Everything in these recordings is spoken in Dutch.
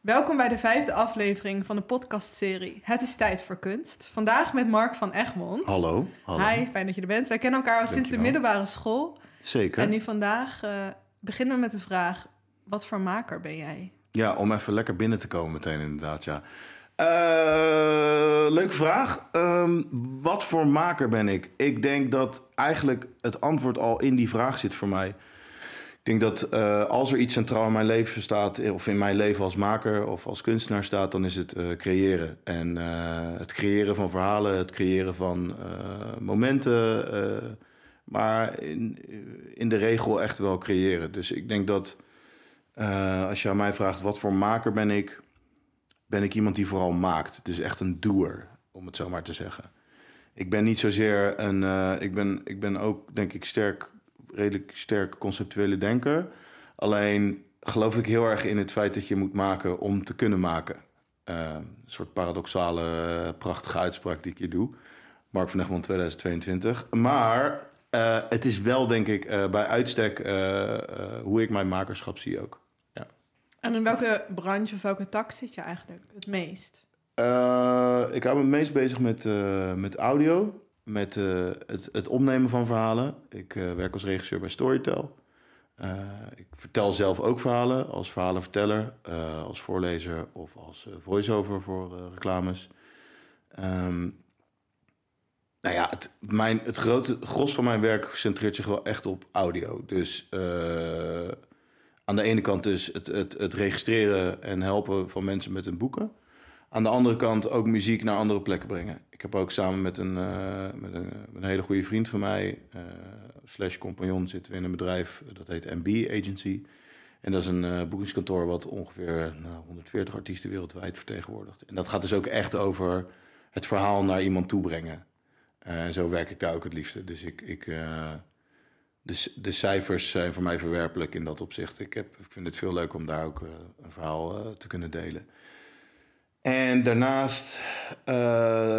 Welkom bij de vijfde aflevering van de podcastserie Het is tijd voor kunst. Vandaag met Mark van Egmond. Hallo. hallo. Hi, fijn dat je er bent. Wij kennen elkaar al sinds de middelbare school. Zeker. En nu vandaag eh, beginnen we met de vraag, wat voor maker ben jij? Ja, om even lekker binnen te komen meteen inderdaad, ja. Eh, leuke vraag. Ehm, wat voor maker ben ik? Ik denk dat eigenlijk het antwoord al in die vraag zit voor mij. Denk dat eh, als er iets centraal in mijn leven staat, of in mijn leven als maker of als kunstenaar staat, dan is het eh, creëren. En eh, het creëren van verhalen, het creëren van eh, momenten. eh, maar in, in de regel echt wel creëren. Dus ik denk dat eh, als je aan mij vraagt wat voor maker ben ik, ben ik iemand die vooral maakt. Dus echt een doer, om het zo maar te zeggen. Ik ben niet zozeer een. eh, ik, ben, ik ben ook, denk ik, sterk, redelijk sterk conceptuele denker. Alleen geloof ik heel erg in het feit dat je moet maken om te kunnen maken. Eh, een soort paradoxale, eh, prachtige uitspraak die ik hier doe. Mark van Egmond 2022. Maar eh, het is wel, denk ik, bij uitstek hoe ik mijn makerschap zie ook. En in welke branche of welke tak zit je eigenlijk het meest? Ik hou me het meest bezig met, met audio, met eh, het, het opnemen van verhalen. Ik eh, werk als regisseur bij Storytel. Eh, ik vertel zelf ook verhalen als verhalenverteller, als voorlezer of als voice-over voor reclames. Ehm, nou ja, het, mijn, het grote gros van mijn werk centreert zich wel echt op audio. Dus aan de ene kant dus het, het, het registreren en helpen van mensen met hun boeken. Aan de andere kant ook muziek naar andere plekken brengen. Ik heb ook samen met een, eh, met een, hele goede vriend van mij, eh, slash compagnon, zitten we in een bedrijf dat heet MB Agency. En dat is een eh, boekingskantoor wat ongeveer nou, 140 artiesten wereldwijd vertegenwoordigt. En dat gaat dus ook echt over het verhaal naar iemand toe brengen. En zo werk ik daar ook het liefste. Dus ik, ik, de, de cijfers zijn voor mij verwerpelijk in dat opzicht. Ik, heb, ik vind het veel leuk om daar ook een verhaal te kunnen delen. En daarnaast eh,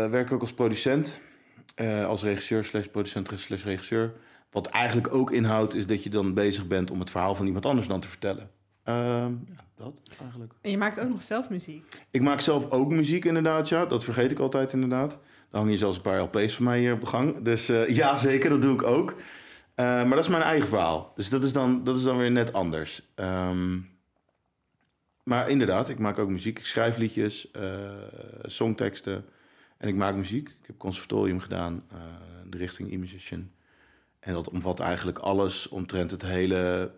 werk ik ook als producent. eh, als regisseur slash producent slash regisseur. Wat eigenlijk ook inhoudt is dat je dan bezig bent om het verhaal van iemand anders dan te vertellen. Ehm, ja, dat eigenlijk. En je maakt ook nog zelf muziek. Ik maak zelf ook muziek inderdaad, ja. Dat vergeet ik altijd inderdaad. Er hangen hier zelfs een paar LP's van mij hier op de gang. Dus eh, ja, zeker, dat doe ik ook. Maar dat is mijn eigen verhaal. Dus dat is dan, dat is dan weer net anders. Ehm, maar inderdaad, ik maak ook muziek. Ik schrijf liedjes, eh, songteksten en ik maak muziek. Ik heb conservatorium gedaan, eh, de richting e-musician. En dat omvat eigenlijk alles omtrent het hele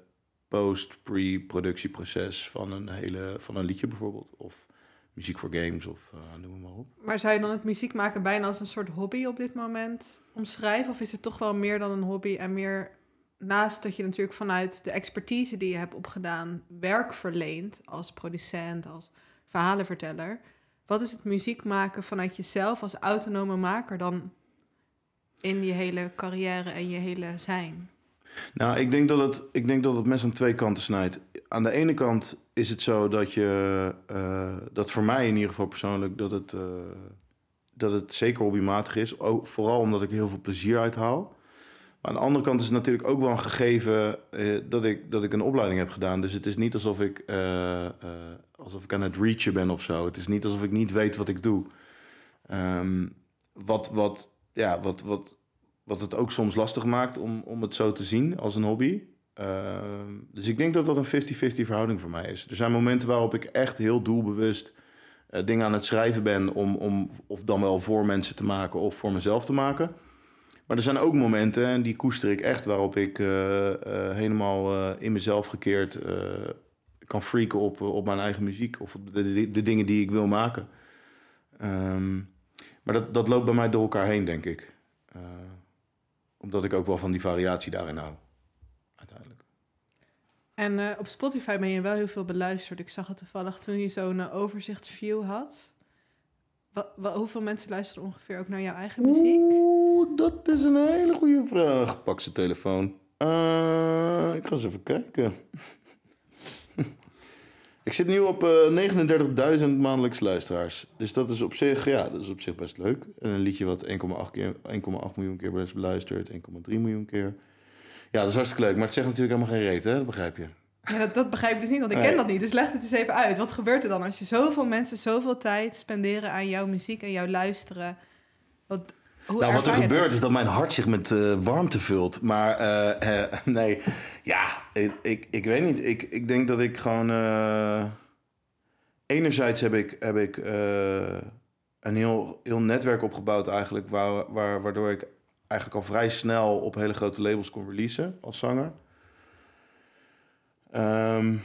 post-pre-productieproces van een, hele, van een liedje bijvoorbeeld. Of muziek voor games of eh, noem maar op. Maar zou je dan het muziek maken bijna als een soort hobby op dit moment omschrijven? Of is het toch wel meer dan een hobby en meer naast dat je natuurlijk vanuit de expertise die je hebt opgedaan werk verleent als producent, als verhalenverteller? Wat is het muziek maken vanuit jezelf als autonome maker dan in je hele carrière en je hele zijn? Nou, ik denk dat het, ik denk dat het mes aan twee kanten snijdt. Aan de ene kant is het zo dat je, eh, dat voor mij in ieder geval persoonlijk, dat het, eh, dat het zeker hobbymatig is. Vooral omdat ik heel veel plezier uit haal. Aan de andere kant is het natuurlijk ook wel een gegeven eh, dat, ik, dat ik een opleiding heb gedaan. Dus het is niet alsof ik, eh, eh, alsof ik aan het reachen ben of zo. Het is niet alsof ik niet weet wat ik doe. Ehm, wat, wat, ja, wat, wat, wat het ook soms lastig maakt om, om het zo te zien als een hobby. Ehm, dus ik denk dat dat een 50-50 verhouding voor mij is. Er zijn momenten waarop ik echt heel doelbewust dingen aan het schrijven ben... Om, om of dan wel voor mensen te maken of voor mezelf te maken. Maar er zijn ook momenten, en die koester ik echt... waarop ik eh, eh, helemaal eh, in mezelf gekeerd kan freaken op, op mijn eigen muziek... of de, de, dingen die ik wil maken. Ehm, maar dat, dat loopt bij mij door elkaar heen, denk ik. Omdat ik ook wel van die variatie daarin hou. Uiteindelijk. En op Spotify ben je wel heel veel beluisterd. Ik zag het toevallig toen je zo'n overzichtsview had. Hoeveel mensen luisteren ongeveer ook naar jouw eigen muziek? Oeh, dat is een hele goede vraag. Pak zijn telefoon. Eh, ik ga eens even kijken. ik zit nu op eh 39.000 maandelijks luisteraars. Dus dat is op zich, ja, dat is op zich best leuk. En een liedje wat 1,8 keer- 1,8 miljoen keer is beluisterd, 1,3 miljoen keer. Ja, dat is hartstikke leuk. Maar het zegt natuurlijk helemaal geen reet, hè? Dat begrijp je. Ja, dat, dat begrijp ik dus niet, want ik Nee. ken dat niet. Dus leg het eens even uit. Wat gebeurt er dan als je zoveel mensen zoveel tijd spenderen aan jouw muziek en jouw luisteren? Wat, hoe Nou, wat er gebeurt is dat mijn hart zich met eh, warmte vult. Maar eh, eh, nee, ja, ik, ik, ik weet niet. Ik, ik denk dat ik gewoon... enerzijds heb ik, heb ik een heel, heel netwerk opgebouwd eigenlijk... Waar, waar, waardoor ik eigenlijk al vrij snel op hele grote labels kon releasen als zanger. Ehm,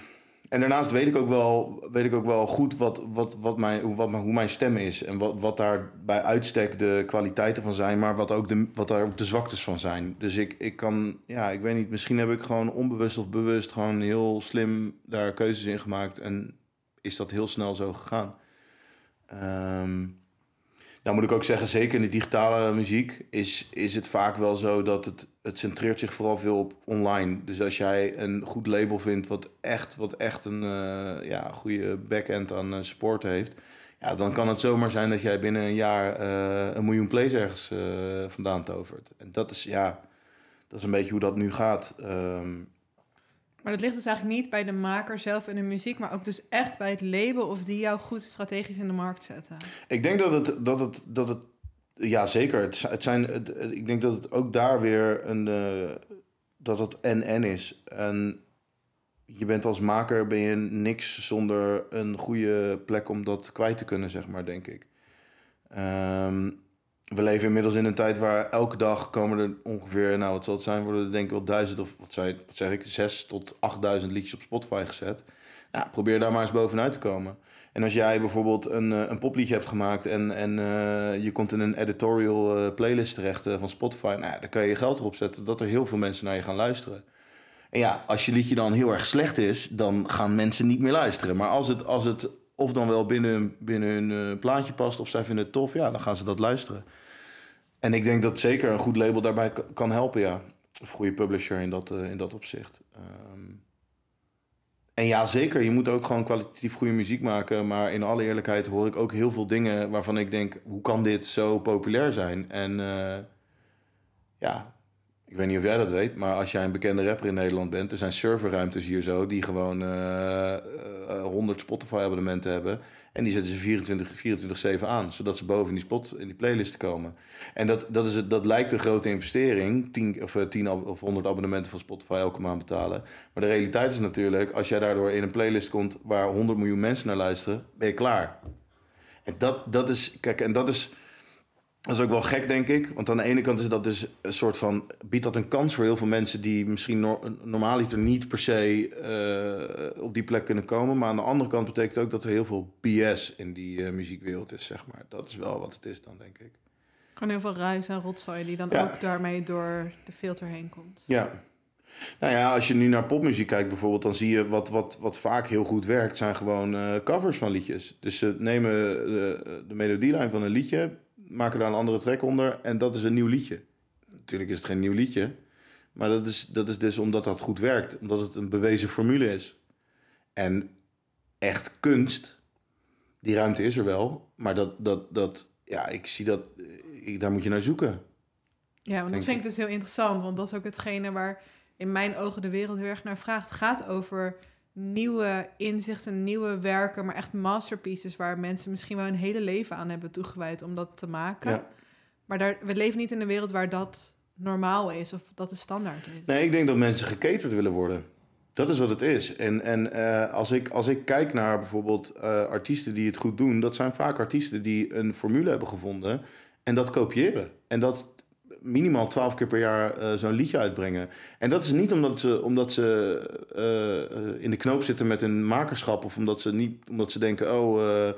en daarnaast weet ik ook wel, weet ik ook wel goed wat, wat, wat mijn, hoe, wat, hoe mijn stem is. En wat, wat daar bij uitstek de kwaliteiten van zijn, maar wat, ook de, wat daar ook de zwaktes van zijn. Dus ik, ik kan, ja, ik weet niet, misschien heb ik gewoon onbewust of bewust gewoon heel slim daar keuzes in gemaakt. En is dat heel snel zo gegaan. Ehm nou moet ik ook zeggen, zeker in de digitale muziek is, is het vaak wel zo dat het, het centreert zich vooral veel op online. Dus als jij een goed label vindt wat echt, wat echt een eh, ja, goede backend aan eh, support heeft, ja, dan kan het zomaar zijn dat jij binnen een jaar eh, een miljoen plays ergens vandaan tovert. En dat is, ja, dat is een beetje hoe dat nu gaat. Ehm, Maar dat ligt dus eigenlijk niet bij de maker zelf en de muziek, maar ook dus echt bij het label of die jou goed strategisch in de markt zetten. Ik denk dat het, dat het, dat het ja zeker. Het, het zijn, het- ik denk dat het ook daar weer een, eh, dat het en-en is. En je bent als maker, ben je niks zonder een goede plek om dat kwijt te kunnen, zeg maar, denk ik. Ehm, we leven inmiddels in een tijd waar elke dag komen er ongeveer, nou wat zal het zijn, worden er denk ik wel duizend of wat, zei, wat zeg ik, zes tot achtduizend liedjes op Spotify gezet. Ja, probeer daar maar eens bovenuit te komen. En als jij bijvoorbeeld een, eh, een popliedje hebt gemaakt en, en eh, je komt in een editorial eh, playlist terecht van Spotify, nou, dan kan je je geld erop zetten dat er heel veel mensen naar je gaan luisteren. En ja, als je liedje dan heel erg slecht is, dan gaan mensen niet meer luisteren. Maar als het, als het of dan wel binnen, binnen hun eh, plaatje past of zij vinden het tof, ja, dan gaan ze dat luisteren. En ik denk dat zeker een goed label daarbij kan helpen, ja. Of goede publisher in dat, eh, in dat opzicht. Ehm, en ja, zeker, je moet ook gewoon kwalitatief goede muziek maken. Maar in alle eerlijkheid hoor ik ook heel veel dingen waarvan ik denk... hoe kan dit zo populair zijn? En eh, ja, ik weet niet of jij dat weet... maar als jij een bekende rapper in Nederland bent... er zijn serverruimtes hier zo die gewoon eh, eh, 100 Spotify-abonnementen hebben... en die zetten ze 24 24-7 aan... zodat ze boven in die, spot, in die playlist komen. En dat, dat, is het, dat lijkt een grote investering... 10 of, eh, 10 ab- of 100 abonnementen van Spotify elke maand betalen... Maar de realiteit is natuurlijk, als jij daardoor in een playlist komt waar 100 miljoen mensen naar luisteren, ben je klaar. En dat, dat is, kijk, en dat is, dat is ook wel gek, denk ik. Want aan de ene kant is dat dus een soort van, biedt dat een kans voor heel veel mensen die misschien nor, normaaliter niet per se eh, op die plek kunnen komen. Maar aan de andere kant betekent ook dat er heel veel BS in die eh, muziekwereld is, zeg maar. Dat is wel wat het is dan, denk ik. Gewoon heel veel ruis en rotzooi die dan Ja. ook daarmee door de filter heen komt. Ja. Nou ja, als je nu naar popmuziek kijkt bijvoorbeeld, dan zie je wat, wat, wat vaak heel goed werkt, zijn gewoon eh, covers van liedjes. Dus ze nemen de, de melodielijn van een liedje, maken daar een andere track onder en dat is een nieuw liedje. Natuurlijk is het geen nieuw liedje, maar dat is, dat is dus omdat dat goed werkt, omdat het een bewezen formule is. En echt kunst, die ruimte is er wel, maar dat, dat, dat ja, ik zie dat, ik, daar moet je naar zoeken. Ja, want dat vind ik dus heel interessant, want dat is ook hetgene waar in mijn ogen de wereld heel erg naar vraagt. Het gaat over nieuwe inzichten, nieuwe werken, maar echt masterpieces waar mensen misschien wel een hele leven aan hebben toegewijd om dat te maken. Ja. Maar daar, we leven niet in een wereld waar dat normaal is of dat de standaard is. Nee, ik denk dat mensen gecaterd willen worden. Dat is wat het is. En, en eh, als, ik, als ik kijk naar bijvoorbeeld eh, artiesten die het goed doen, dat zijn vaak artiesten die een formule hebben gevonden en dat kopiëren. En dat minimaal twaalf keer per jaar eh, zo'n liedje uitbrengen. En dat is niet omdat ze, omdat ze eh, in de knoop zitten met een makerschap of omdat ze, niet, omdat ze denken, oh, eh,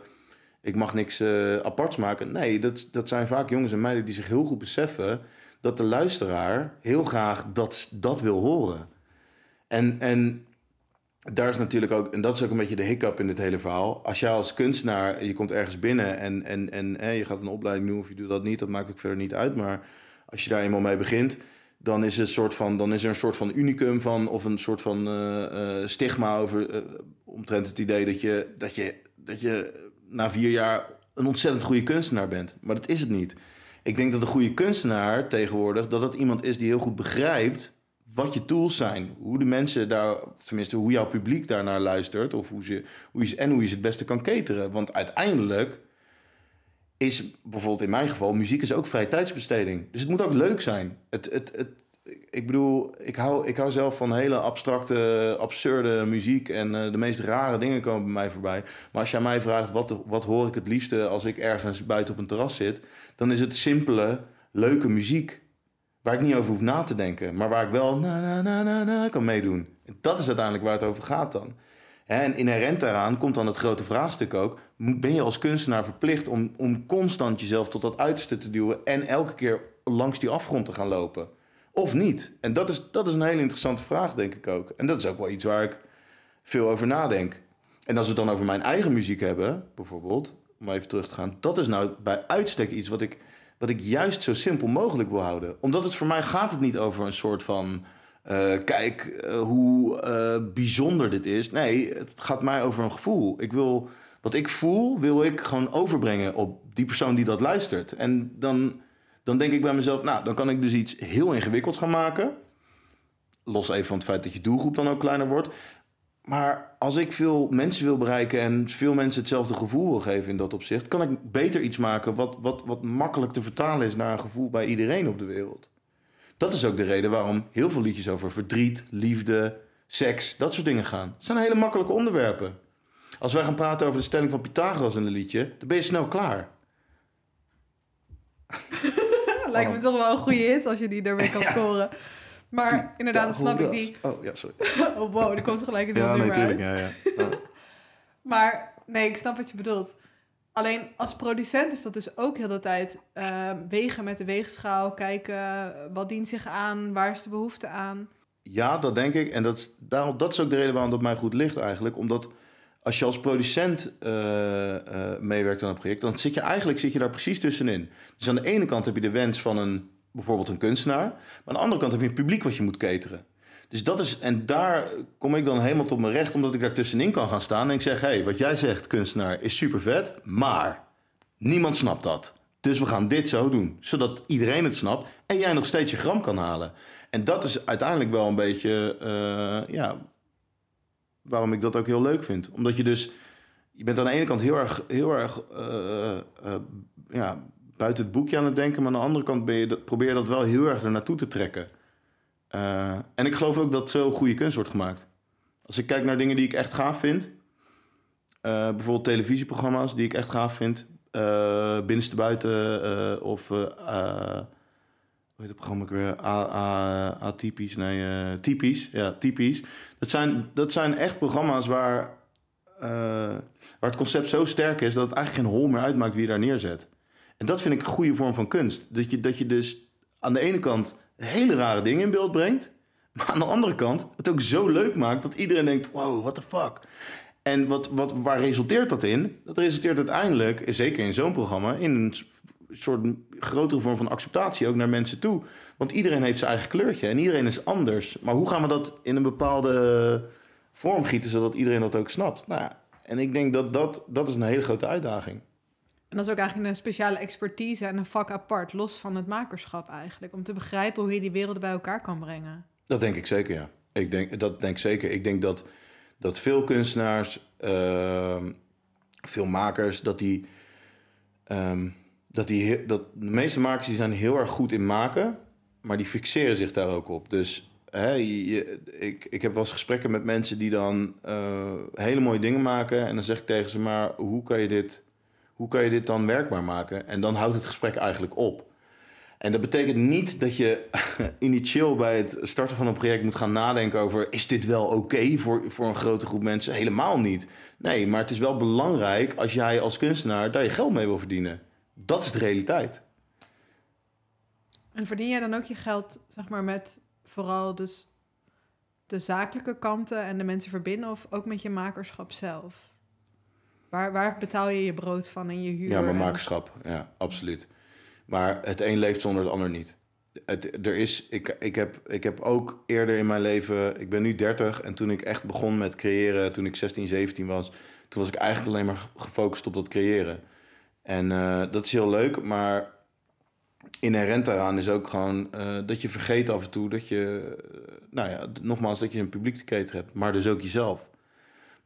ik mag niks aparts maken. Nee, dat, dat zijn vaak jongens en meiden die zich heel goed beseffen dat de luisteraar heel graag dat, dat wil horen. En, en daar is natuurlijk ook, en dat is ook een beetje de hiccup in dit hele verhaal. Als jij als kunstenaar, je komt ergens binnen en, en, en hè, je gaat een opleiding doen of je doet dat niet, dat maakt ook verder niet uit. Maar als je daar eenmaal mee begint, dan is, het soort van, dan is er een soort van unicum van, of een soort van eh, eh, stigma over, eh, omtrent het idee dat je, dat, je, dat je na vier jaar een ontzettend goede kunstenaar bent. Maar dat is het niet. Ik denk dat een goede kunstenaar tegenwoordig, dat dat iemand is die heel goed begrijpt wat je tools zijn. Hoe de mensen daar, tenminste hoe jouw publiek daarnaar luistert. Of hoe hoe je, en hoe je ze het beste kan cateren. Want uiteindelijk is bijvoorbeeld in mijn geval, muziek is ook vrije tijdsbesteding. Dus het moet ook leuk zijn. Het, het, het, ik bedoel, ik hou, ik hou zelf van hele abstracte, absurde muziek. En uh, de meest rare dingen komen bij mij voorbij. Maar als aan mij vraagt, wat, wat hoor ik het liefste als ik ergens buiten op een terras zit? Dan is het simpele, leuke muziek. Waar ik niet over hoef na te denken. Maar waar ik wel na, na, na, na, na kan meedoen. En dat is uiteindelijk waar het over gaat dan. En inherent daaraan komt dan het grote vraagstuk ook. Ben je als kunstenaar verplicht om, om constant jezelf tot dat uiterste te duwen en elke keer langs die afgrond te gaan lopen? Of niet? En dat is, dat is een hele interessante vraag, denk ik ook. En dat is ook wel iets waar ik veel over nadenk. En als we het dan over mijn eigen muziek hebben, bijvoorbeeld, om even terug te gaan, dat is nou bij uitstek iets wat ik, wat ik juist zo simpel mogelijk wil houden. Omdat het voor mij gaat het niet over een soort van uh, kijk uh, hoe uh, bijzonder dit is. Nee, het gaat mij over een gevoel. Ik wil, wat ik voel, wil ik gewoon overbrengen op die persoon die dat luistert. En dan, dan denk ik bij mezelf, nou, dan kan ik dus iets heel ingewikkelds gaan maken. Los even van het feit dat je doelgroep dan ook kleiner wordt. Maar als ik veel mensen wil bereiken en veel mensen hetzelfde gevoel wil geven in dat opzicht, kan ik beter iets maken wat, wat, wat makkelijk te vertalen is naar een gevoel bij iedereen op de wereld. Dat is ook de reden waarom heel veel liedjes over verdriet, liefde, seks, dat soort dingen gaan. Het zijn hele makkelijke onderwerpen. Als wij gaan praten over de stelling van Pythagoras in een liedje, dan ben je snel klaar. Lijkt me toch wel een goede hit als je die ermee kan scoren. Maar inderdaad, snap ik die. Oh ja, sorry. oh wow, die komt gelijk in de ja, nee, natuurlijk. Ja, ja. maar nee, ik snap wat je bedoelt. Alleen als producent is dat dus ook heel de tijd uh, wegen met de weegschaal, kijken wat dient zich aan, waar is de behoefte aan. Ja, dat denk ik. En dat is, daarom, dat is ook de reden waarom dat mij goed ligt eigenlijk. Omdat als je als producent uh, uh, meewerkt aan een project, dan zit je eigenlijk zit je daar precies tussenin. Dus aan de ene kant heb je de wens van een, bijvoorbeeld een kunstenaar, maar aan de andere kant heb je een publiek wat je moet cateren. Dus dat is, en daar kom ik dan helemaal tot mijn recht, omdat ik daar tussenin kan gaan staan. En ik zeg: hé, hey, wat jij zegt, kunstenaar, is super vet, maar niemand snapt dat. Dus we gaan dit zo doen, zodat iedereen het snapt en jij nog steeds je gram kan halen. En dat is uiteindelijk wel een beetje, uh, ja, waarom ik dat ook heel leuk vind. Omdat je dus, je bent aan de ene kant heel erg, heel erg uh, uh, ja, buiten het boekje aan het denken, maar aan de andere kant ben je, probeer je dat wel heel erg er naartoe te trekken. Uh, en ik geloof ook dat zo goede kunst wordt gemaakt. Als ik kijk naar dingen die ik echt gaaf vind, uh, bijvoorbeeld televisieprogramma's die ik echt gaaf vind, uh, binnenste buiten of hoe heet het programma ook weer? Atypisch, nee, typisch, ja, typisch. Dat zijn, dat zijn echt programma's waar, waar het concept zo sterk is dat het eigenlijk geen hol meer uitmaakt wie je daar neerzet. En dat vind ik een goede vorm van kunst. Dat je, dat je dus aan de ene kant hele rare dingen in beeld brengt. Maar aan de andere kant het ook zo leuk maakt dat iedereen denkt: wow, what the fuck. En wat, wat, waar resulteert dat in? Dat resulteert uiteindelijk, zeker in zo'n programma, in een soort grotere vorm van acceptatie ook naar mensen toe. Want iedereen heeft zijn eigen kleurtje en iedereen is anders. Maar hoe gaan we dat in een bepaalde vorm gieten zodat iedereen dat ook snapt? Nou en ik denk dat dat, dat is een hele grote uitdaging. En dat is ook eigenlijk een speciale expertise en een vak apart, los van het makerschap eigenlijk. Om te begrijpen hoe je die werelden bij elkaar kan brengen. Dat denk ik zeker, ja. Ik denk, dat denk ik zeker. Ik denk dat, dat veel kunstenaars, uh, veel makers, dat die... Um, dat die dat de meeste makers die zijn heel erg goed in maken, maar die fixeren zich daar ook op. Dus hè, ik, ik heb wel eens gesprekken met mensen die dan uh, hele mooie dingen maken. En dan zeg ik tegen ze, maar hoe kan je dit hoe kan je dit dan werkbaar maken? En dan houdt het gesprek eigenlijk op. En dat betekent niet dat je initieel bij het starten van een project moet gaan nadenken over: is dit wel oké voor, voor een grote groep mensen? Helemaal niet. Nee, maar het is wel belangrijk als jij als kunstenaar daar je geld mee wil verdienen. Dat is de realiteit. En verdien jij dan ook je geld, zeg maar, met vooral dus de zakelijke kanten en de mensen verbinden, of ook met je makerschap zelf? Waar, waar betaal je je brood van en je huur? Ja, mijn makerschap. Ja, absoluut. Maar het een leeft zonder het ander niet. Het, er is, ik, ik, heb, ik heb ook eerder in mijn leven... Ik ben nu 30 en toen ik echt begon met creëren... toen ik 16, 17 was... toen was ik eigenlijk alleen maar gefocust op dat creëren. En uh, dat is heel leuk, maar inherent daaraan is ook gewoon eh, dat je vergeet af en toe dat je, eh, nou ja, nogmaals, dat je een publiek te cateren hebt, maar dus ook jezelf.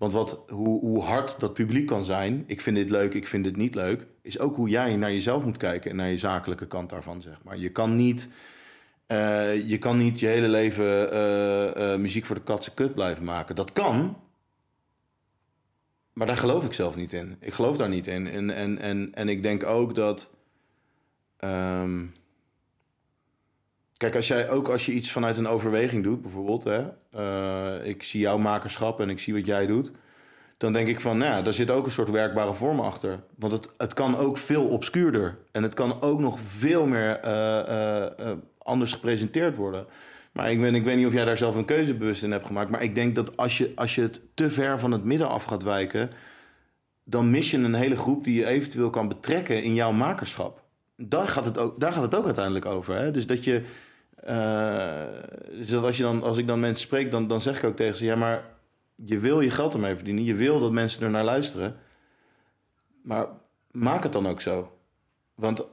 Want wat, hoe, hoe hard dat publiek kan zijn, ik vind dit leuk, ik vind dit niet leuk, is ook hoe jij naar jezelf moet kijken en naar je zakelijke kant daarvan, zeg maar. Je kan niet, eh, je, kan niet je hele leven eh, eh, muziek voor de katse kut blijven maken. Dat kan, maar daar geloof ik zelf niet in. Ik geloof daar niet in. En, en, en, en ik denk ook dat. ehm, kijk, als jij ook als je iets vanuit een overweging doet, bijvoorbeeld, hè, eh, ik zie jouw makerschap en ik zie wat jij doet, dan denk ik van, nou, ja, daar zit ook een soort werkbare vorm achter. Want het, het kan ook veel obscuurder en het kan ook nog veel meer eh, eh, anders gepresenteerd worden. Maar ik, ben, ik weet niet of jij daar zelf een keuze bewust in hebt gemaakt. Maar ik denk dat als je, als je het te ver van het midden af gaat wijken, dan mis je een hele groep die je eventueel kan betrekken in jouw makerschap. Daar gaat het ook, daar gaat het ook uiteindelijk over. Hè? Dus dat je. Eh, dus dat als, je dan, als ik dan mensen spreek, dan, dan zeg ik ook tegen ze: ja, maar je wil je geld ermee verdienen. Je wil dat mensen er naar luisteren. Maar maak het dan ook zo. Want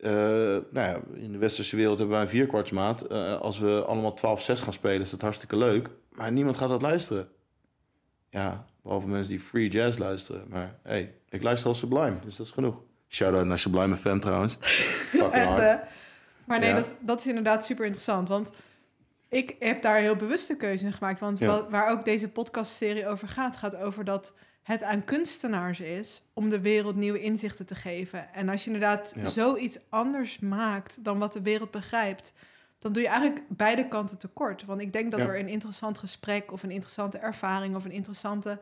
eh, nou ja, in de westerse wereld hebben wij een vierkwartsmaat. Eh, als we allemaal 12-6 gaan spelen, is dat hartstikke leuk. Maar niemand gaat dat luisteren. Ja, behalve mensen die free jazz luisteren. Maar hey, ik luister al Sublime, dus dat is genoeg. Shout-out naar Sublime FM trouwens. Fucking Echt, hard. Maar nee, Ja. dat, dat is inderdaad super interessant. Want ik heb daar heel bewuste keuze in gemaakt. Want Ja. wat- waar ook deze podcastserie over gaat, gaat over dat het aan kunstenaars is om de wereld nieuwe inzichten te geven. En als je inderdaad Ja. zoiets anders maakt dan wat de wereld begrijpt, dan doe je eigenlijk beide kanten tekort. Want ik denk dat Ja. er een interessant gesprek of een interessante ervaring of een interessante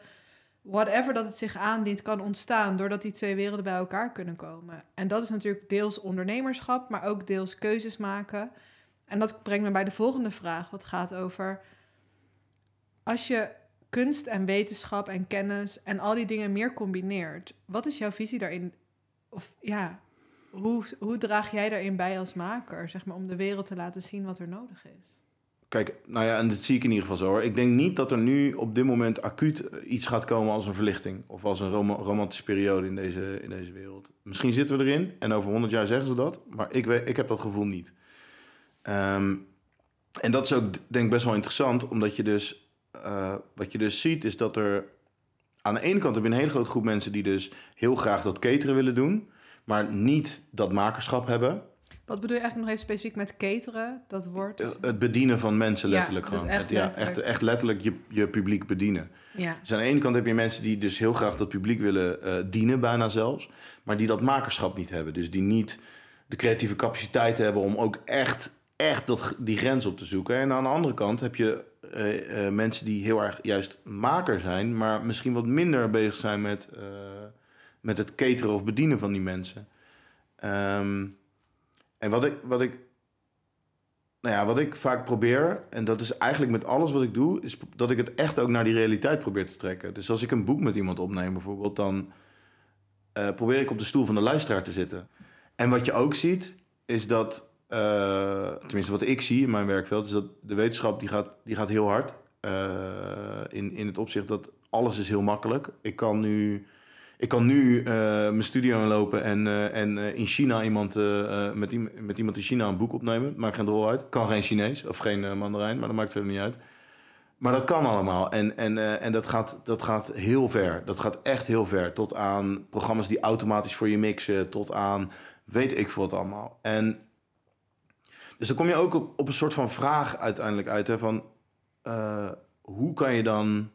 whatever dat het zich aandient kan ontstaan doordat die twee werelden bij elkaar kunnen komen. En dat is natuurlijk deels ondernemerschap, maar ook deels keuzes maken. En dat brengt me bij de volgende vraag, wat gaat over als je kunst en wetenschap en kennis en al die dingen meer combineert, wat is jouw visie daarin? Of ja, hoe, hoe draag jij daarin bij als maker, zeg maar, om de wereld te laten zien wat er nodig is? Kijk, nou ja, en dat zie ik in ieder geval zo hoor. Ik denk niet dat er nu op dit moment acuut eh, iets gaat komen als een verlichting. Of als een rom- romantische periode in deze, in deze wereld. Misschien zitten we erin en over honderd jaar zeggen ze dat. Maar ik, ik heb dat gevoel niet. Ehm, en dat is ook denk ik best wel interessant. Omdat je dus, eh, wat je dus ziet is dat er... Aan de ene kant heb je een hele grote groep mensen die dus heel graag dat cateren willen doen. Maar niet dat makerschap hebben. Wat bedoel je eigenlijk nog even specifiek met cateren, dat woord? Het- Het bedienen van mensen Ja, letterlijk dus gewoon. echt Het- ja, letterlijk. echt, echt letterlijk je, je publiek bedienen. Ja. Dus aan de ene kant heb je mensen die dus heel graag dat publiek willen eh, dienen, bijna zelfs. Maar die dat makerschap niet hebben. Dus die niet de creatieve capaciteit hebben om ook echt, echt dat, die grens op te zoeken. En aan de andere kant heb je eh, eh, mensen die heel erg juist maker zijn, maar misschien wat minder bezig zijn met, eh, met het cateren of bedienen van die mensen. Ehm, en wat ik, wat ik nou ja, wat ik vaak probeer, en dat is eigenlijk met alles wat ik doe, is dat ik het echt ook naar die realiteit probeer te trekken. Dus als ik een boek met iemand opneem bijvoorbeeld, dan eh, probeer ik op de stoel van de luisteraar te zitten. En wat je ook ziet, is dat, eh, tenminste wat ik zie in mijn werkveld, is dat de wetenschap die gaat, die gaat heel hard. eh, in, in het opzicht dat alles is heel makkelijk. Ik kan nu, ik kan nu eh, mijn studio inlopen en, eh, en eh, in China iemand, met, met iemand in China een boek opnemen. Maakt geen rol uit. Kan geen Chinees of geen Mandarijn, maar dat maakt verder niet uit. Maar dat kan allemaal. En, en, en dat, gaat, dat gaat heel ver. Dat gaat echt heel ver. Tot aan programma's die automatisch voor je mixen. Tot aan weet ik wat allemaal. En dus dan kom je ook op, op een soort van vraag uiteindelijk uit. Hè, van hoe kan je dan...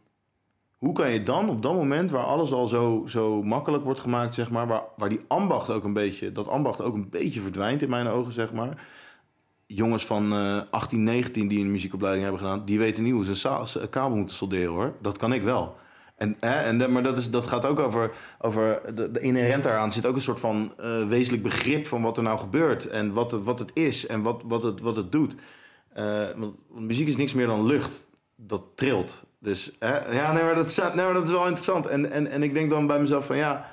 Hoe kan je dan op dat moment waar alles al zo, zo makkelijk wordt gemaakt, zeg maar, waar, waar die ambacht ook een beetje, dat ambacht ook een beetje verdwijnt in mijn ogen, zeg maar. Jongens van eh 18, 19 die een muziekopleiding hebben gedaan, die weten niet hoe ze een kabel moeten solderen hoor. Dat kan ik wel. En, hè, en, maar dat, is, dat gaat ook over, over de, inherent daaraan zit ook een soort van eh, wezenlijk begrip van wat er nou gebeurt en wat het, wat het is en wat, wat, het, wat het doet. Eh, want muziek is niks meer dan lucht dat trilt. Dus ja, nee maar, dat nee, dat is wel interessant. En, en, en ik denk dan bij mezelf van ja.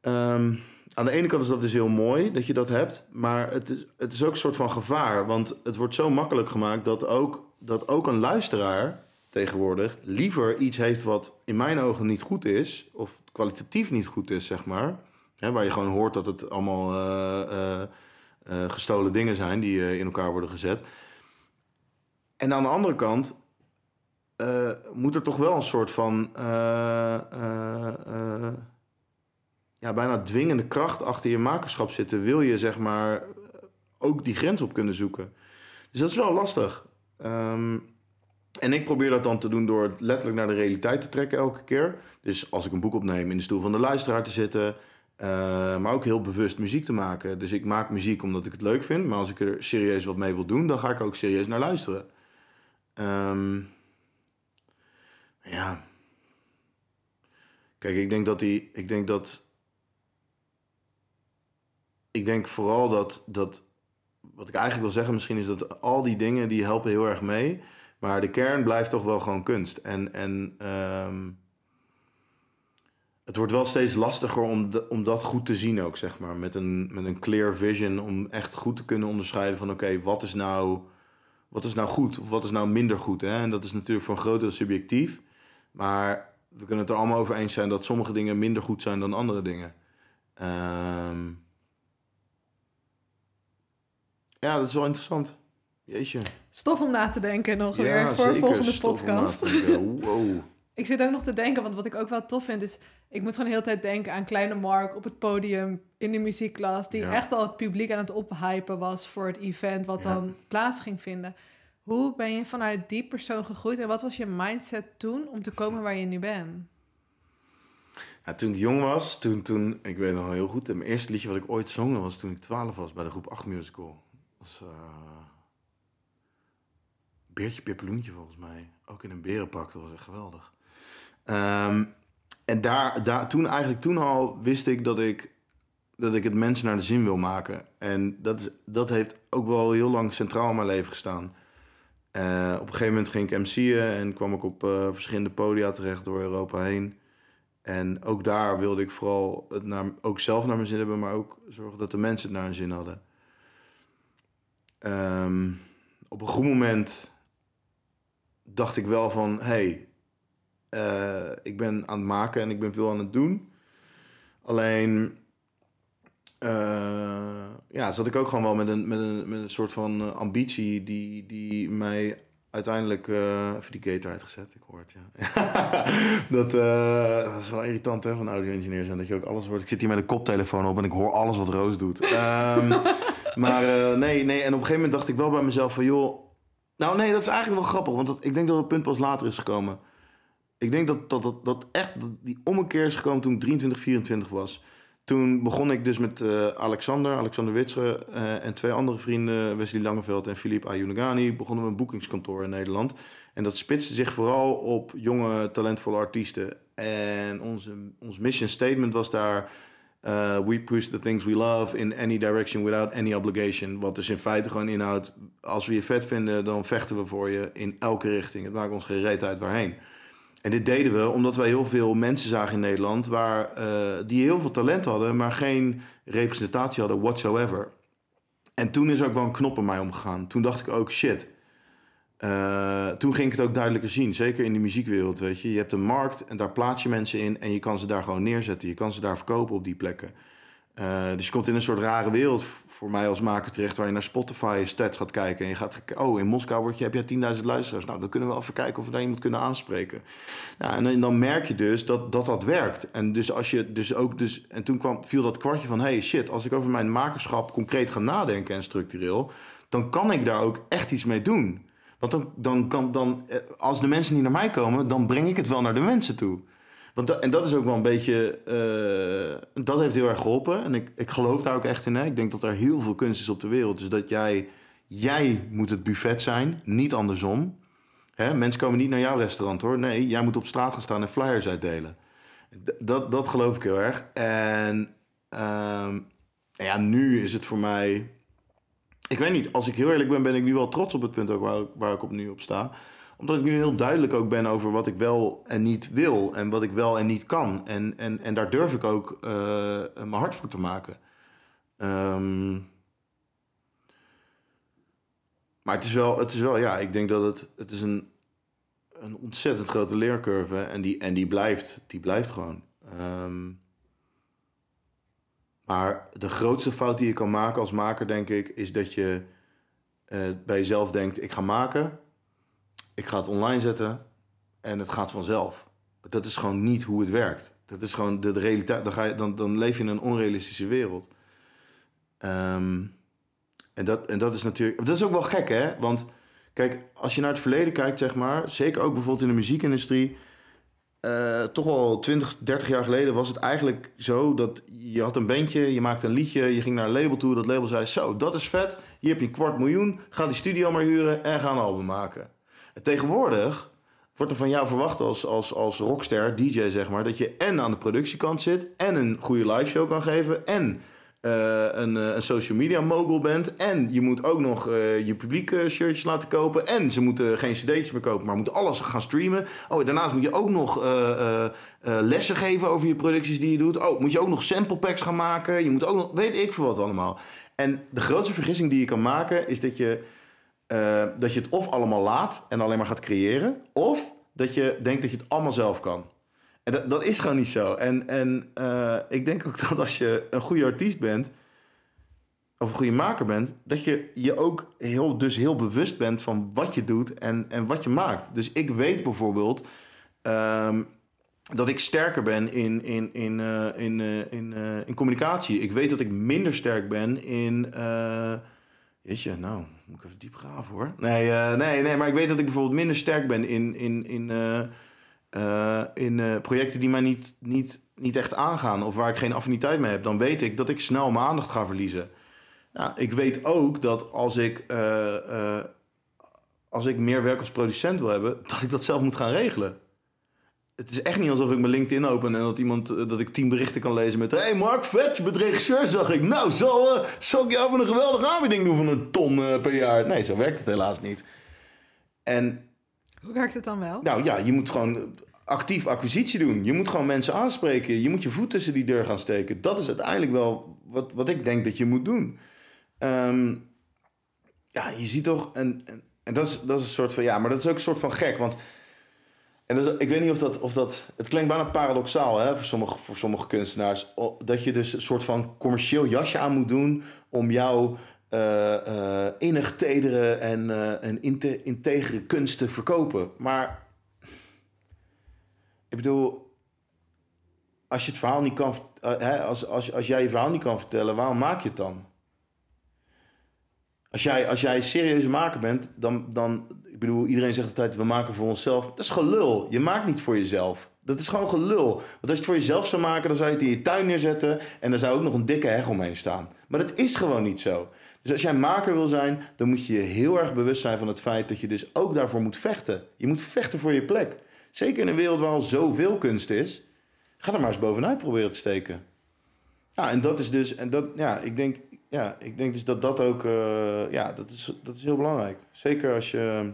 ehm, aan de ene kant is dat dus heel mooi dat je dat hebt. Maar het is, het is ook een soort van gevaar. Want het wordt zo makkelijk gemaakt dat ook, dat ook een luisteraar tegenwoordig liever iets heeft wat in mijn ogen niet goed is. Of kwalitatief niet goed is, zeg maar. Hè, waar je gewoon hoort dat het allemaal eh, eh, eh, gestolen dingen zijn die in elkaar worden gezet. En aan de andere kant eh, moet er toch wel een soort van eh, eh, ja, bijna dwingende kracht achter je makerschap zitten. Wil je zeg maar ook die grens op kunnen zoeken. Dus dat is wel lastig. Ehm, en ik probeer dat dan te doen door het letterlijk naar de realiteit te trekken elke keer. Dus als ik een boek opneem, in de stoel van de luisteraar te zitten. maar ook heel bewust muziek te maken. Dus ik maak muziek omdat ik het leuk vind. Maar als ik er serieus wat mee wil doen, dan ga ik er ook serieus naar luisteren. Ehm, ja. Kijk, ik denk dat die. Ik denk dat. Ik denk vooral dat, dat. Wat ik eigenlijk wil zeggen misschien is dat al die dingen die helpen heel erg mee. Maar de kern blijft toch wel gewoon kunst. En, en ehm, het wordt wel steeds lastiger om, om dat goed te zien ook, zeg maar. Met een, met een clear vision om echt goed te kunnen onderscheiden van... oké, wat is nou wat is nou goed of wat is nou minder goed? Hè? En dat is natuurlijk voor een groot deel subjectief. Maar we kunnen het er allemaal over eens zijn dat sommige dingen minder goed zijn dan andere dingen. Ehm, ja, dat is wel interessant. Jeetje. Stof om na te denken nog ja, weer voor een volgende podcast. Wow. Ik zit ook nog te denken, want wat ik ook wel tof vind is... Ik moet gewoon de hele tijd denken aan Kleine Mark op het podium in de muziekklas... die Ja. echt al het publiek aan het ophypen was voor het event wat Ja. dan plaats ging vinden. Hoe ben je vanuit die persoon gegroeid en wat was je mindset toen om te komen waar je nu bent? Toen ik jong was, toen, toen, ik weet nog heel goed, mijn eerste liedje wat ik ooit zong, was toen ik 12 was bij de groep 8 musical. Dat was eh, Beertje Pippeloentje volgens mij. Ook in een berenpak, dat was echt geweldig. Ehm, en daar, daar, toen eigenlijk toen al wist ik dat ik, dat ik het mensen naar de zin wil maken. En dat, is, dat heeft ook wel heel lang centraal in mijn leven gestaan. Eh, op een gegeven moment ging ik MC'en en kwam ik op eh, verschillende podia terecht door Europa heen. En ook daar wilde ik vooral het naar, ook zelf naar mijn zin hebben, maar ook zorgen dat de mensen het naar hun zin hadden. Ehm, op een goed moment dacht ik wel van, hey, eh, ik ben aan het maken en ik ben veel aan het doen. Alleen, ja, zat ik ook gewoon wel met een, met een, met een soort van eh, ambitie die, die mij uiteindelijk eh even die gate eruit gezet. Ik hoor het, ja. dat, eh, dat is wel irritant hè, van audio-engineer zijn. Dat je ook alles hoort. Ik zit hier met een koptelefoon op en ik hoor alles wat Roos doet. Ehm, maar nee, nee. En op een gegeven moment dacht ik wel bij mezelf van... joh, nou nee, dat is eigenlijk wel grappig. Want dat, ik denk dat het punt pas later is gekomen. Ik denk dat, dat, dat, dat echt dat die ommekeer is gekomen toen ik 23, 24 was. Toen begon ik dus met eh, Alexander, Alexander Witsche eh, en twee andere vrienden, Wesley Langeveld en Philippe Ayunagani, begonnen we een boekingskantoor in Nederland. En dat spitste zich vooral op jonge, talentvolle artiesten. En onze, ons mission statement was daar... eh, we push the things we love in any direction without any obligation. Wat dus in feite gewoon inhoudt... als we je vet vinden, dan vechten we voor je in elke richting. Het maakt ons geen reet uit waarheen. En dit deden we omdat wij heel veel mensen zagen in Nederland... Waar, eh, die heel veel talent hadden, maar geen representatie hadden whatsoever. En toen is ook wel een knop in mij omgegaan. Toen dacht ik ook, shit... Eh, toen ging ik het ook duidelijker zien, zeker in de muziekwereld, weet je. Je hebt een markt en daar plaats je mensen in en je kan ze daar gewoon neerzetten. Je kan ze daar verkopen op die plekken. Eh, dus je komt in een soort rare wereld voor mij als maker terecht... waar je naar Spotify stats gaat kijken en je gaat... oh, in Moskou word je, heb je 10.000 luisteraars. Nou, dan kunnen we even kijken of we daar iemand kunnen aanspreken. Nou, en dan, dan merk je dus dat, dat dat werkt. En dus als je dus ook... Dus, en toen kwam, viel dat kwartje van... hey, shit, als ik over mijn makerschap concreet ga nadenken en structureel... dan kan ik daar ook echt iets mee doen. Want dan, dan kan dan, eh, als de mensen niet naar mij komen, dan breng ik het wel naar de mensen toe. Want en dat is ook wel een beetje, eh, dat heeft heel erg geholpen. En ik, ik geloof daar ook echt in. Hè? Ik denk dat er heel veel kunst is op de wereld. Dus dat jij, jij moet het buffet zijn, niet andersom. Hè? Mensen komen niet naar jouw restaurant hoor. Nee, jij moet op straat gaan staan en flyers uitdelen. Dat, dat geloof ik heel erg. En ehm, ja, nu is het voor mij ik weet niet, als ik heel eerlijk ben, ben ik nu wel trots op het punt ook waar, waar ik op nu op sta. Omdat ik nu heel duidelijk ook ben over wat ik wel en niet wil. En wat ik wel en niet kan. En, en, en daar durf ik ook eh, mijn hart voor te maken. Ehm, maar het is wel, het is wel, ja, ik denk dat het, het is een, een ontzettend grote leercurve. En die, en die blijft, die blijft gewoon. Ehm, Maar de grootste fout die je kan maken als maker, denk ik, is dat je eh, bij jezelf denkt: ik ga maken, ik ga het online zetten en het gaat vanzelf. Dat is gewoon niet hoe het werkt. Dat is gewoon de, de realiteit. Dan, ga je, dan, dan leef je in een onrealistische wereld. Ehm, en, dat, en dat is natuurlijk. Dat is ook wel gek, hè? Want kijk, als je naar het verleden kijkt, zeg maar, zeker ook bijvoorbeeld in de muziekindustrie. eh, toch al 20, 30 jaar geleden was het eigenlijk zo dat je had een bandje, je maakte een liedje, je ging naar een label toe. Dat label zei: Zo, dat is vet. Hier heb je een kwart miljoen. Ga die studio maar huren en ga een album maken. En tegenwoordig wordt er van jou verwacht als, als, als rockster, DJ zeg maar, dat je en aan de productiekant zit en een goede live show kan geven en eh, een, eh, een social media mogul bent en je moet ook nog eh, je publiek shirtjes laten kopen en ze moeten geen cd'tjes meer kopen, maar moeten alles gaan streamen. Oh, daarnaast moet je ook nog lessen geven over je producties die je doet. Oh, moet je ook nog sample packs gaan maken. Je moet ook nog, weet ik veel wat allemaal. En de grootste vergissing die je kan maken is dat je eh, dat je het of allemaal laat en alleen maar gaat creëren, of dat je denkt dat je het allemaal zelf kan. En dat, dat is gewoon niet zo. En, en eh, ik denk ook dat als je een goede artiest bent, of een goede maker bent, dat je je ook heel, dus heel bewust bent van wat je doet en, en wat je maakt. Dus ik weet bijvoorbeeld ehm, dat ik sterker ben in, in, in, eh, in, in, in communicatie. Ik weet dat ik minder sterk ben in. eh Jeetje, nou, moet ik even diep graven hoor. Nee, eh, nee, nee, maar ik weet dat ik bijvoorbeeld minder sterk ben in, in, in, eh, eh, in projecten die mij niet, niet, niet echt aangaan of waar ik geen affiniteit mee heb. Dan weet ik dat ik snel mijn aandacht ga verliezen. Nou, ik weet ook dat als ik, als ik meer werk als producent wil hebben, dat ik dat zelf moet gaan regelen. Het is echt niet alsof ik mijn LinkedIn open en dat, iemand, eh, dat ik tien berichten kan lezen met... Hey Mark, vet, je bent regisseur, zag ik. Nou, zal, eh, zal ik jou een geweldige aanbieding doen van een ton eh, per jaar? Nee, zo werkt het helaas niet. En Hoe werkt het dan wel? nou ja, je moet gewoon actief acquisitie doen. Je moet gewoon mensen aanspreken. Je moet je voet tussen die deur gaan steken. Dat is uiteindelijk wel wat, wat ik denk dat je moet doen. Ehm, ja, je ziet toch... En, en, en dat, is, dat is een soort van... Ja, maar dat is ook een soort van gek. Want en is- ik weet niet of dat, of dat... Het klinkt bijna paradoxaal hè, voor, sommige, voor sommige kunstenaars. Dat je dus een soort van commercieel jasje aan moet doen... om jouw eh, eh, innig tedere en, eh, en inte, integere kunst te verkopen. Maar ik bedoel, als je het verhaal niet kan... hè, als, als, als jij je verhaal niet kan vertellen, waarom maak je het dan? Als jij, als jij een serieuze maker bent, dan, dan... Ik bedoel, iedereen zegt altijd, we maken voor onszelf. Dat is gelul. Je maakt niet voor jezelf. Dat is gewoon gelul. Want als je het voor jezelf zou maken, dan zou je het in je tuin neerzetten... en dan zou ook nog een dikke heg omheen staan. Maar dat is gewoon niet zo. Dus als jij maker wil zijn, dan moet je je heel erg bewust zijn van het feit... dat je dus ook daarvoor moet vechten. Je moet vechten voor je plek. Zeker in een wereld waar al zoveel kunst is. Ga er maar eens bovenuit proberen te steken. Ja, en dat is dus... En dat, ja, ik denk, ja, ik denk dus dat dat ook... eh, ja, dat is, dat is heel belangrijk. Zeker als je...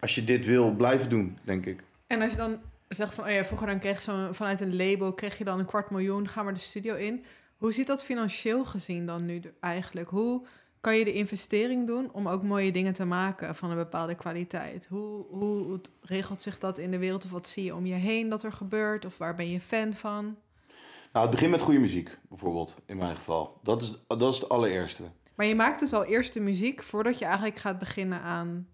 Als je dit wil blijven doen, denk ik. En als je dan zegt van, oh ja, vroeger dan kreeg je zo'n, vanuit een label kreeg je dan een kwart miljoen, ga maar de studio in. Hoe zit dat financieel gezien dan nu eigenlijk? Hoe kan je de investering doen om ook mooie dingen te maken van een bepaalde kwaliteit? Hoe, hoe, hoe regelt zich dat in de wereld of wat zie je om je heen dat er gebeurt? Of waar ben je fan van? Nou, het begint met goede muziek, bijvoorbeeld, in mijn geval. Dat is, dat is het allereerste. Maar je maakt dus al eerst de muziek voordat je eigenlijk gaat beginnen aan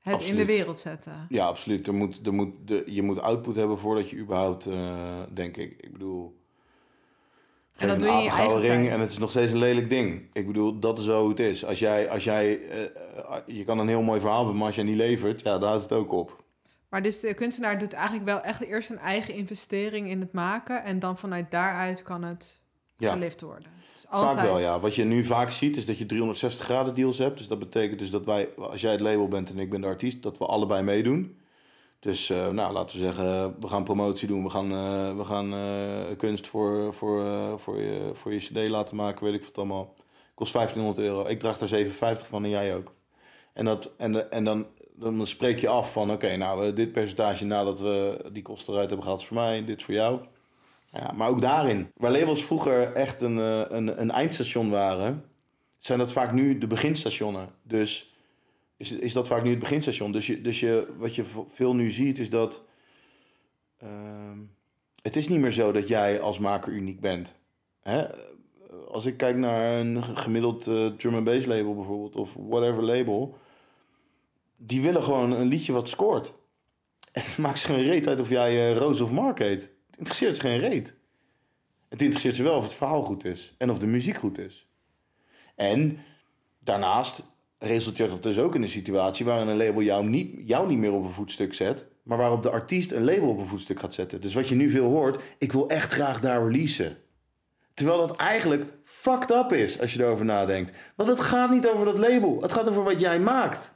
het in de wereld zetten. Ja, absoluut. Er moet, er moet, de, je moet output hebben voordat je überhaupt, eh, denk ik. Ik bedoel. En dat geef doe je in een je ring tijd. en het is nog steeds een lelijk ding. Ik bedoel, dat is zo hoe het is. Als jij, als jij eh, eh, je kan een heel mooi verhaal hebben, maar als jij niet levert, ja, daar houdt het ook op. Maar dus de kunstenaar doet eigenlijk wel echt eerst een eigen investering in het maken. En dan vanuit daaruit kan het Ja. gelift worden. Altijd. Vaak wel, ja. Wat je nu vaak ziet, is dat je 360 graden deals hebt. Dus dat betekent dus dat wij, als jij het label bent en ik ben de artiest, dat we allebei meedoen. Dus eh, nou, laten we zeggen, we gaan promotie doen. We gaan, eh, we gaan eh, kunst voor, voor, voor, je, voor je cd laten maken, weet ik wat allemaal. Kost 1500 euro. Ik draag daar 750 van en jij ook. En, dat, en, en dan, dan spreek je af van, oké, nou, dit percentage nadat we die kosten eruit hebben gehaald is voor mij, dit is voor jou. Ja, maar ook daarin, waar labels vroeger echt een, eh, een, een eindstation waren, zijn dat vaak nu de beginstationen. Dus is, is dat vaak nu het beginstation. Dus, je, dus je, wat je veel nu ziet is dat. ehm, het is niet meer zo dat jij als maker uniek bent. hè, als ik kijk naar een gemiddeld uh, drum bass label bijvoorbeeld, of whatever label, die willen gewoon een liedje wat scoort. En maakt ze geen reet uit of jij uh, Roos of Mark heet. Interesseert ze geen reet. Het interesseert ze wel of het verhaal goed is en of de muziek goed is. En daarnaast resulteert dat dus ook in een situatie waarin een label jou niet, jou niet meer op een voetstuk zet, maar waarop de artiest een label op een voetstuk gaat zetten. Dus wat je nu veel hoort, ik wil echt graag daar releasen. Terwijl dat eigenlijk fucked up is als je erover nadenkt. Want het gaat niet over dat label, het gaat over wat jij maakt.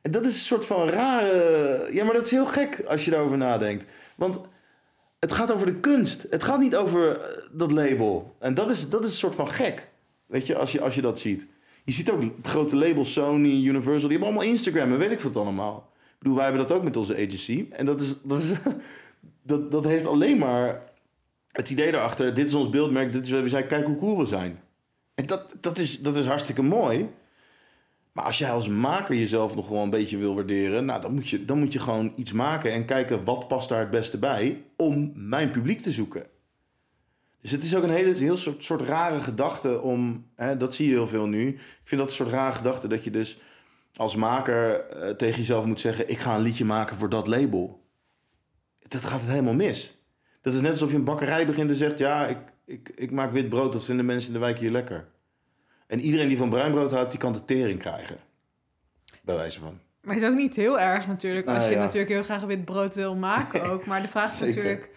En dat is een soort van rare. Ja, maar dat is heel gek als je daarover nadenkt. Want het gaat over de kunst. Het gaat niet over eh, dat label. En dat is, dat is een soort van gek. Weet je, als je, als je dat ziet. Je ziet ook grote labels, Sony, Universal, die hebben allemaal Instagram en weet ik wat allemaal. Ik bedoel, wij hebben dat ook met onze agency. En dat, is, dat, is, dat, dat heeft alleen maar het idee daarachter, dit is ons beeldmerk, dit is wat zijn, kijk hoe cool we zijn. En dat, dat, is, dat is hartstikke mooi. Maar als jij als maker jezelf nog gewoon een beetje wil waarderen, nou, dan, moet je, dan moet je gewoon iets maken en kijken wat past daar het beste bij om mijn publiek te zoeken. Dus het is ook een hele, heel soort, soort rare gedachte om, hè, dat zie je heel veel nu. Ik vind dat een soort rare gedachte dat je dus als maker eh, tegen jezelf moet zeggen: ik ga een liedje maken voor dat label. Dat gaat het helemaal mis. Dat is net alsof je een bakkerij begint en zegt: ja, ik, ik, ik maak wit brood, dat vinden mensen in de wijk hier lekker. En iedereen die van bruin brood houdt, die kan de tering krijgen. Bij wijze van. Maar het is ook niet heel erg natuurlijk, als je natuurlijk heel graag wit brood wil maken ook. Maar de vraag is natuurlijk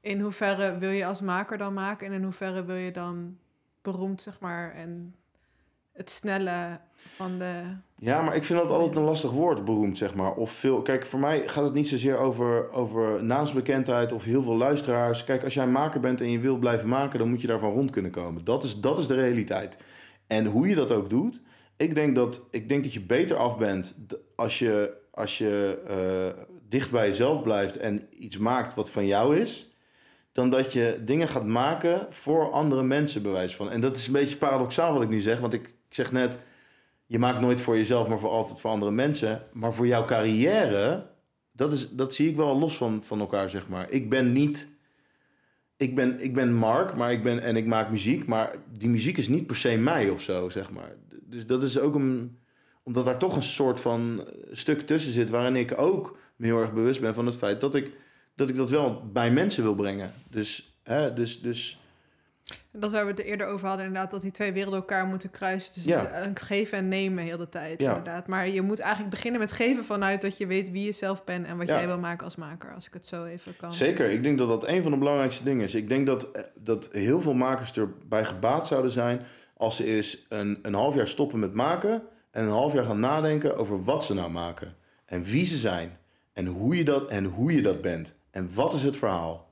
in hoeverre wil je als maker dan maken en in hoeverre wil je dan beroemd, zeg maar, en het snelle van de... Ja, maar ik vind dat altijd een lastig woord, beroemd, zeg maar. Of veel... Kijk, voor mij gaat het niet zozeer over, over naamsbekendheid of heel veel luisteraars. Kijk, als jij een maker bent en je wil blijven maken, dan moet je daarvan rond kunnen komen. Dat is, dat is de realiteit. En hoe je dat ook doet, ik denk dat, ik denk dat je beter af bent als je, als je uh, dicht bij jezelf blijft en iets maakt wat van jou is dan dat je dingen gaat maken voor andere mensen, bewijs van. En dat is een beetje paradoxaal wat ik nu zeg, want ik, ik zeg net, je maakt nooit voor jezelf, maar voor altijd voor andere mensen. Maar voor jouw carrière, dat, is, dat zie ik wel los van, van elkaar, zeg maar. Ik ben niet, ik ben, ik ben Mark, maar ik ben, en ik maak muziek, maar die muziek is niet per se mij of zo, zeg maar. Dus dat is ook een, omdat daar toch een soort van stuk tussen zit, waarin ik ook me heel erg bewust ben van het feit dat ik dat ik dat wel bij mensen wil brengen. Dus, hè, dus, dus... Dat waar we het eerder over hadden, inderdaad, dat die twee werelden elkaar moeten kruisen. Dus ja. een geven en nemen heel de tijd, ja. inderdaad. Maar je moet eigenlijk beginnen met geven vanuit dat je weet wie je zelf bent en wat jij wil maken als maker, als ik het zo even kan. Zeker, ik denk dat dat een van de belangrijkste dingen is. Ik denk dat, dat heel veel makers erbij gebaat zouden zijn als ze eens een, een half jaar stoppen met maken en een half jaar gaan nadenken over wat ze nou maken en wie ze zijn en hoe je dat, en hoe je dat bent. En wat is het verhaal?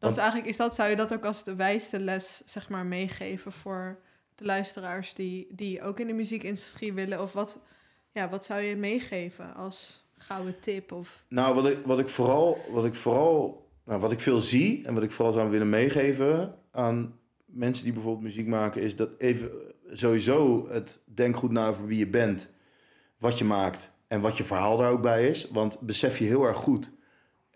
Dat is eigenlijk, is dat, zou je dat ook als de wijste les zeg maar, meegeven voor de luisteraars die, die ook in de muziekindustrie willen? Of wat, ja, wat zou je meegeven als gouden tip? Of... Nou, wat ik, wat ik vooral, wat ik vooral, nou, wat ik veel zie en wat ik vooral zou willen meegeven aan mensen die bijvoorbeeld muziek maken, is dat even sowieso het denk goed na over wie je bent, wat je maakt en wat je verhaal daar ook bij is. Want besef je heel erg goed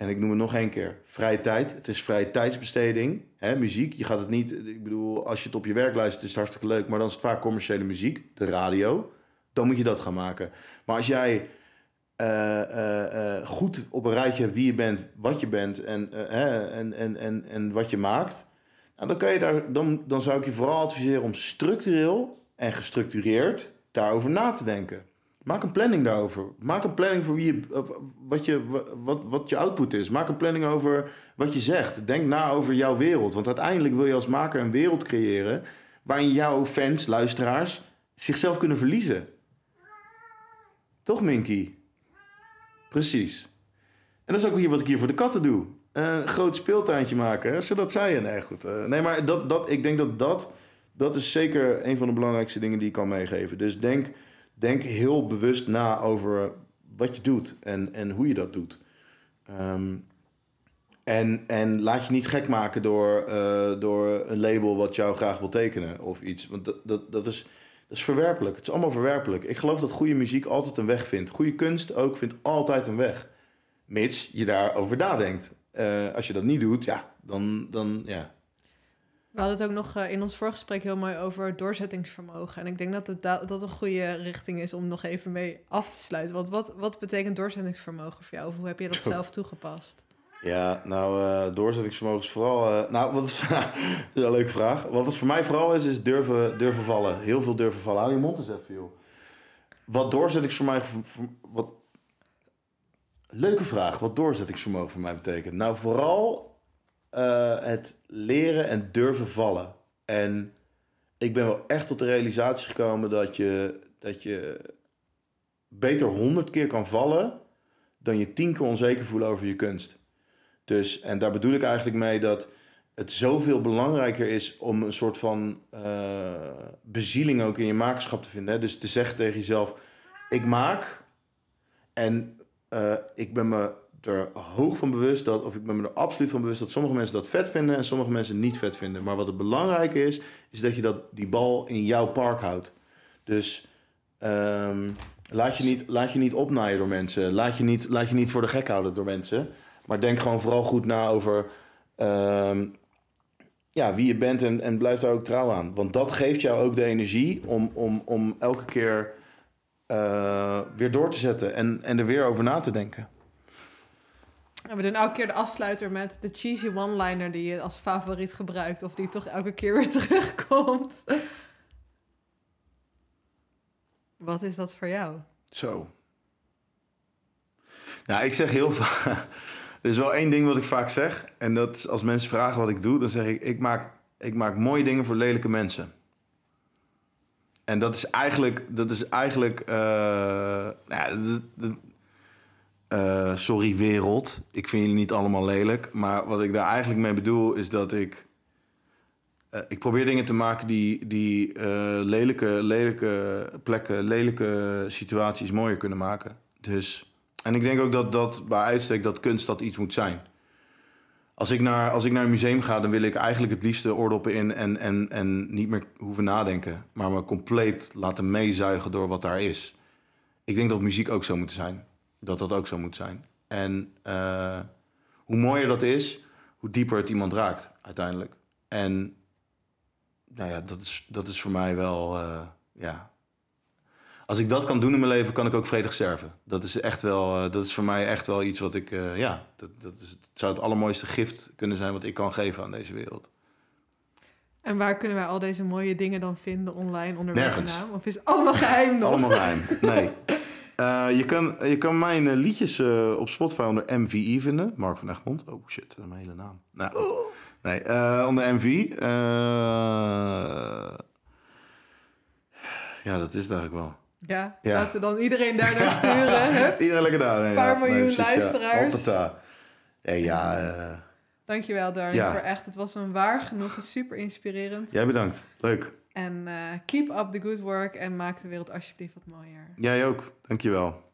en ik noem het nog één keer. Vrije tijd. Het is vrije tijdsbesteding. Muziek. Je gaat het niet... Ik bedoel, als je het op je werk luistert, is het hartstikke leuk. Maar dan is het vaak commerciële muziek. De radio. Dan moet je dat gaan maken. Maar als jij uh, uh, goed op een rijtje hebt wie je bent, wat je bent en, en, en, en, en wat je maakt... Nou, dan, kan je daar, dan, dan zou ik je vooral adviseren om structureel en gestructureerd daarover na te denken. Maak een planning daarover. Maak een planning voor wie je, wat, je, wat, wat je output is. Maak een planning over wat je zegt. Denk na over jouw wereld. Want uiteindelijk wil je als maker een wereld creëren waarin jouw fans, luisteraars, zichzelf kunnen verliezen. Toch, Minky? Precies. En dat is ook hier wat ik hier voor de katten doe. een groot speeltuintje maken, zodat zij... Nee, goed. Uh, nee, maar dat, dat, ik denk dat dat... Dat is zeker een van de belangrijkste dingen die ik kan meegeven. Dus denk denk heel bewust na over wat je doet en, en hoe je dat doet. Ehm, en, en laat je niet gek maken door, uh, door een label wat jou graag wil tekenen of iets. Want dat, dat, dat, is, dat is verwerpelijk. Het is allemaal verwerpelijk. Ik geloof dat goede muziek altijd een weg vindt. Goede kunst ook vindt altijd een weg. Mits je daarover nadenkt. Uh, als je dat niet doet, ja, dan, dan ja. We hadden het ook nog eh, in ons voorgesprek heel mooi over doorzettingsvermogen. En ik denk dat het da- dat een goede richting is om nog even mee af te sluiten. Want wat, wat betekent doorzettingsvermogen voor jou? Of hoe heb je dat zelf toegepast? Ja, nou, eh, doorzettingsvermogen is vooral... eh, nou, wat is, dat is een leuke vraag. Wat het voor mij vooral is, is durven, durven vallen. Heel veel durven vallen. Hou je mond eens even, joh. Wat doorzettingsvermogen... voor- Wat... Leuke vraag. Wat doorzettingsvermogen voor mij betekent. Nou, vooral eh, het leren en durven vallen. En ik ben wel echt tot de realisatie gekomen dat je, dat je beter honderd keer kan vallen... dan je tien keer onzeker voelen over je kunst. Dus, en daar bedoel ik eigenlijk mee dat het zoveel belangrijker is om een soort van eh, bezieling ook in je makerschap te vinden. Dus te zeggen tegen jezelf, ik maak en eh, ik ben me er hoog van bewust dat, of ik ben me er absoluut van bewust dat sommige mensen dat vet vinden en sommige mensen niet vet vinden. Maar wat het belangrijke is, is dat je dat, die bal in jouw park houdt. Dus ehm, laat, je niet, laat je niet opnaaien door mensen. Laat je niet, laat je niet voor de gek houden door mensen. Maar denk gewoon vooral goed na over ehm, ja, wie je bent en, en blijf daar ook trouw aan. Want dat geeft jou ook de energie om, om, om elke keer eh, weer door te zetten en, en er weer over na te denken. En we doen elke keer de afsluiter met de cheesy one-liner die je als favoriet gebruikt. Of die toch elke keer weer terugkomt. Wat is dat voor jou? Zo. Nou, ik zeg heel vaak. Er is wel één ding wat ik vaak zeg. En dat is als mensen vragen wat ik doe, dan zeg ik: ik maak, ik maak mooie dingen voor lelijke mensen. En dat is eigenlijk. Dat is eigenlijk eh, nou eh, sorry, wereld. Ik vind jullie niet allemaal lelijk. Maar wat ik daar eigenlijk mee bedoel is dat ik. eh, ik probeer dingen te maken die, die eh, lelijke, lelijke plekken, lelijke situaties mooier kunnen maken. Dus, en ik denk ook dat dat bij uitstek dat kunst dat iets moet zijn. Als ik, naar, als ik naar een museum ga, dan wil ik eigenlijk het liefste oordoppen in en, en, en niet meer hoeven nadenken. Maar me compleet laten meezuigen door wat daar is. Ik denk dat muziek ook zo moet zijn. Dat dat ook zo moet zijn. En eh, hoe mooier dat is, hoe dieper het iemand raakt uiteindelijk. En nou ja, dat is, dat is voor mij wel, eh, ja. Als ik dat kan doen in mijn leven, kan ik ook vredig sterven. Dat is echt wel, eh, dat is voor mij echt wel iets wat ik, ja, dat, dat is, het zou het allermooiste gift kunnen zijn wat ik kan geven aan deze wereld. En waar kunnen wij al deze mooie dingen dan vinden online onder welke naam? Of is het allemaal geheim nog? Allemaal geheim. Nee. Eh, je, kan, je kan mijn eh, liedjes eh, op Spotify onder MVI vinden. Mark van Egmond. Oh shit, dat is mijn hele naam. Nou, nee, eh, onder MVI. Eh, ja, dat is het eigenlijk wel. Ja, Ja. laten we dan iedereen daar naar sturen. Hup. Iedereen lekker daar. Een paar miljoen luisteraars. Ja, ja Dankjewel, darling, voor echt. Het was een waar genoegen, super inspirerend. jij bedankt. Leuk. En eh, keep up the good work en maak de wereld alsjeblieft wat mooier. Jij ook. Dankjewel.